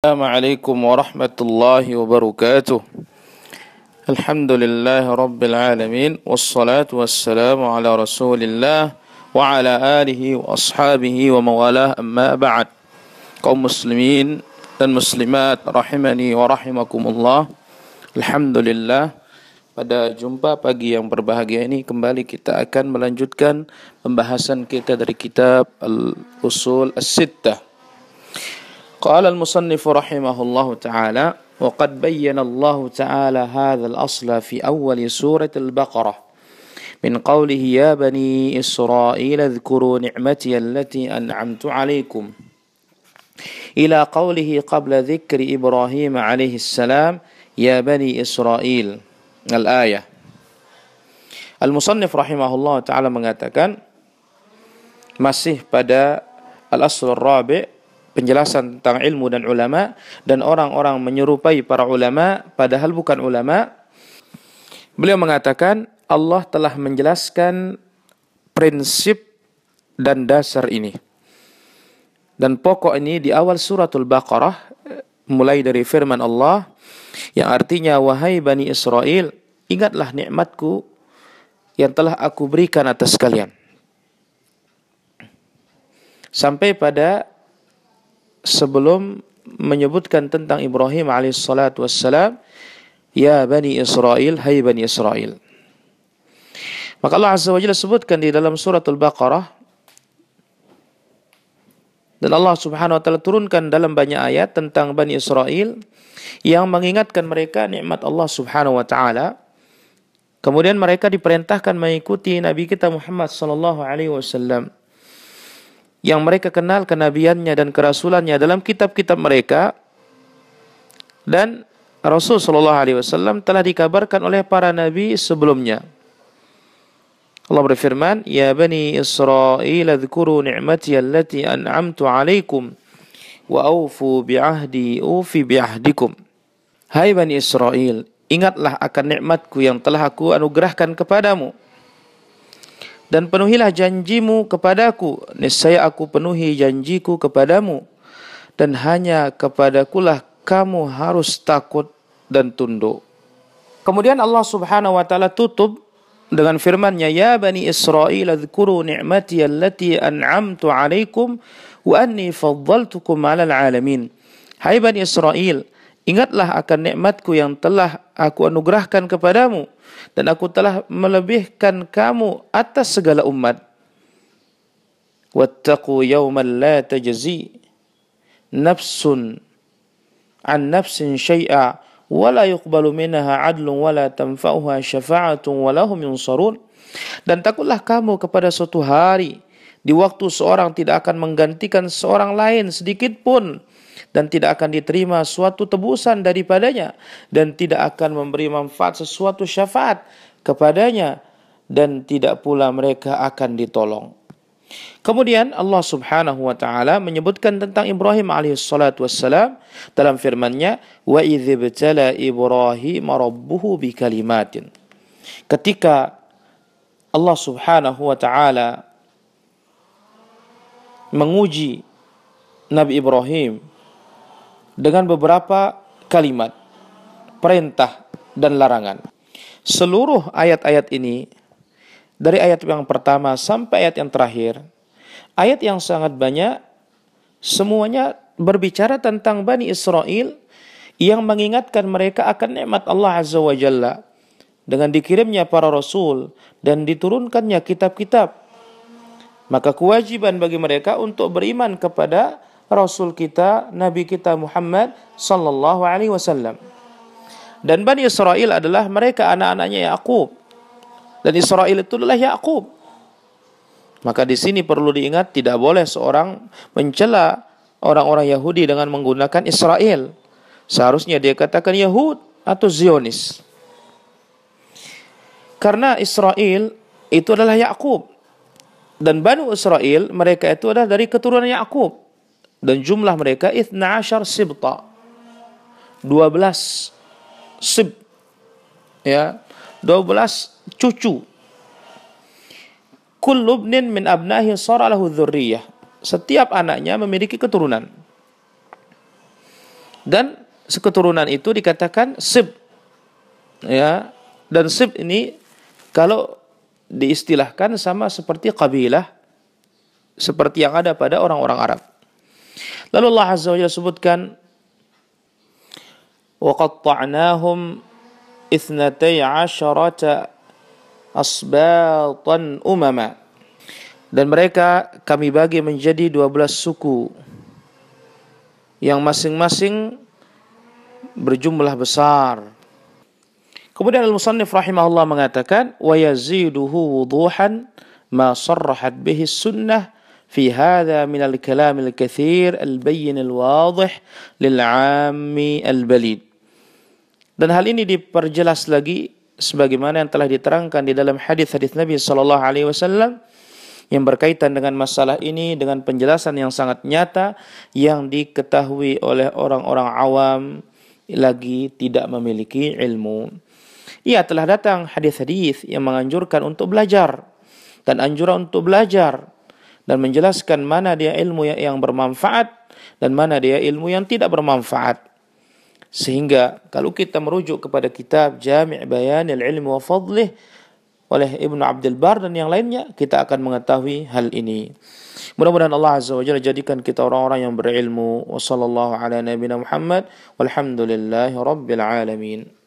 السلام عليكم ورحمة الله وبركاته الحمد لله رب العالمين والصلاة والسلام على رسول الله وعلى آله وأصحابه وموالاه أما بعد قوم مسلمين dan muslimat rahimani wa rahimakumullah Alhamdulillah pada jumpa pagi yang berbahagia ini kembali kita akan melanjutkan pembahasan kita dari kitab Al-Usul As-Sittah قال المصنف رحمه الله تعالى وقد بين الله تعالى هذا الأصل في أول سورة البقرة من قوله يا بني إسرائيل اذكروا نعمتي التي أنعمت عليكم إلى قوله قبل ذكر إبراهيم عليه السلام يا بني إسرائيل الآية. المصنف رحمه الله تعالى mengatakan masih pada al-asl rabi' penjelasan tentang ilmu dan ulama dan orang-orang menyerupai para ulama padahal bukan ulama. Beliau mengatakan Allah telah menjelaskan prinsip dan dasar ini. Dan pokok ini di awal suratul baqarah mulai dari firman Allah yang artinya wahai bani Israel ingatlah nikmatku yang telah aku berikan atas kalian. Sampai pada sebelum menyebutkan tentang Ibrahim alaihissalatu wassalam ya bani Israel hai bani Israel maka Allah azza wajalla sebutkan di dalam surah al-baqarah dan Allah subhanahu wa taala turunkan dalam banyak ayat tentang bani Israel yang mengingatkan mereka nikmat Allah subhanahu wa taala. Kemudian mereka diperintahkan mengikuti nabi kita Muhammad sallallahu alaihi wasallam yang mereka kenal kenabiannya dan kerasulannya dalam kitab-kitab mereka dan Rasul sallallahu alaihi wasallam telah dikabarkan oleh para nabi sebelumnya. Allah berfirman, "Ya bani Israil, dzkuru ni'mati allati an'amtu 'alaikum wa aufu bi'ahdi ufi bi'ahdikum." Hai bani Israel, ingatlah akan nikmatku yang telah aku anugerahkan kepadamu dan penuhilah janjimu kepadaku. Niscaya aku penuhi janjiku kepadamu. Dan hanya kepadakulah kamu harus takut dan tunduk. Kemudian Allah Subhanahu wa taala tutup dengan firman-Nya ya bani Israil adzkuru ni'mati allati an'amtu 'alaikum wa anni faddaltukum 'alal 'alamin. Hai bani Israil ingatlah akan nikmatku yang telah aku anugerahkan kepadamu dan aku telah melebihkan kamu atas segala umat. Wattaqu yawman la tajzi nafsun an nafsin syai'a wa la yuqbalu minha 'adlun wa la tanfa'uha syafa'atun wa lahum yunsarun. Dan takutlah kamu kepada suatu hari di waktu seorang tidak akan menggantikan seorang lain sedikit pun dan tidak akan diterima suatu tebusan daripadanya dan tidak akan memberi manfaat sesuatu syafaat kepadanya dan tidak pula mereka akan ditolong. Kemudian Allah Subhanahu wa taala menyebutkan tentang Ibrahim alaihi salatu wassalam dalam firman-Nya wa idzibtala Ibrahim rabbuhu bikalimatin. Ketika Allah Subhanahu wa taala menguji Nabi Ibrahim dengan beberapa kalimat perintah dan larangan. Seluruh ayat-ayat ini dari ayat yang pertama sampai ayat yang terakhir, ayat yang sangat banyak semuanya berbicara tentang Bani Israel yang mengingatkan mereka akan nikmat Allah Azza wa Jalla dengan dikirimnya para rasul dan diturunkannya kitab-kitab. Maka kewajiban bagi mereka untuk beriman kepada Rasul kita, Nabi kita Muhammad sallallahu alaihi wasallam. Dan Bani Israel adalah mereka anak-anaknya Yakub. Dan Israel itu adalah Yakub. Maka di sini perlu diingat tidak boleh seorang mencela orang-orang Yahudi dengan menggunakan Israel. Seharusnya dia katakan Yahud atau Zionis. Karena Israel itu adalah Yakub. Dan Bani Israel mereka itu adalah dari keturunan Yakub dan jumlah mereka 12 sibta 12 sib ya 12 cucu kullu ibnin min abnahi sara lahu setiap anaknya memiliki keturunan Dan seketurunan itu dikatakan sib. Ya. Dan sib ini kalau diistilahkan sama seperti kabilah seperti yang ada pada orang-orang Arab. Lalu Allah Azza wa Jalla sebutkan وَقَطَّعْنَاهُمْ إِثْنَتَيْ عَشَرَةَ أَصْبَاطًا أُمَمًا Dan mereka kami bagi menjadi 12 suku yang masing-masing berjumlah besar. Kemudian Al-Musannif rahimahullah mengatakan wa yaziduhu wuduhan ma sarrahat bihi sunnah في هذا من الكلام الكثير البين الواضح للعام البليد dan hal ini diperjelas lagi sebagaimana yang telah diterangkan di dalam hadis-hadis Nabi sallallahu alaihi wasallam yang berkaitan dengan masalah ini dengan penjelasan yang sangat nyata yang diketahui oleh orang-orang awam lagi tidak memiliki ilmu. Ia telah datang hadis-hadis yang menganjurkan untuk belajar dan anjuran untuk belajar dan menjelaskan mana dia ilmu yang bermanfaat dan mana dia ilmu yang tidak bermanfaat. Sehingga kalau kita merujuk kepada kitab Jami' Bayan al-Ilm wa Fadlih oleh Ibnu Abdul Bar dan yang lainnya, kita akan mengetahui hal ini. Mudah-mudahan Allah Azza wa Jalla jadikan kita orang-orang yang berilmu. Wassallallahu ala nabiyina Muhammad walhamdulillahi rabbil alamin.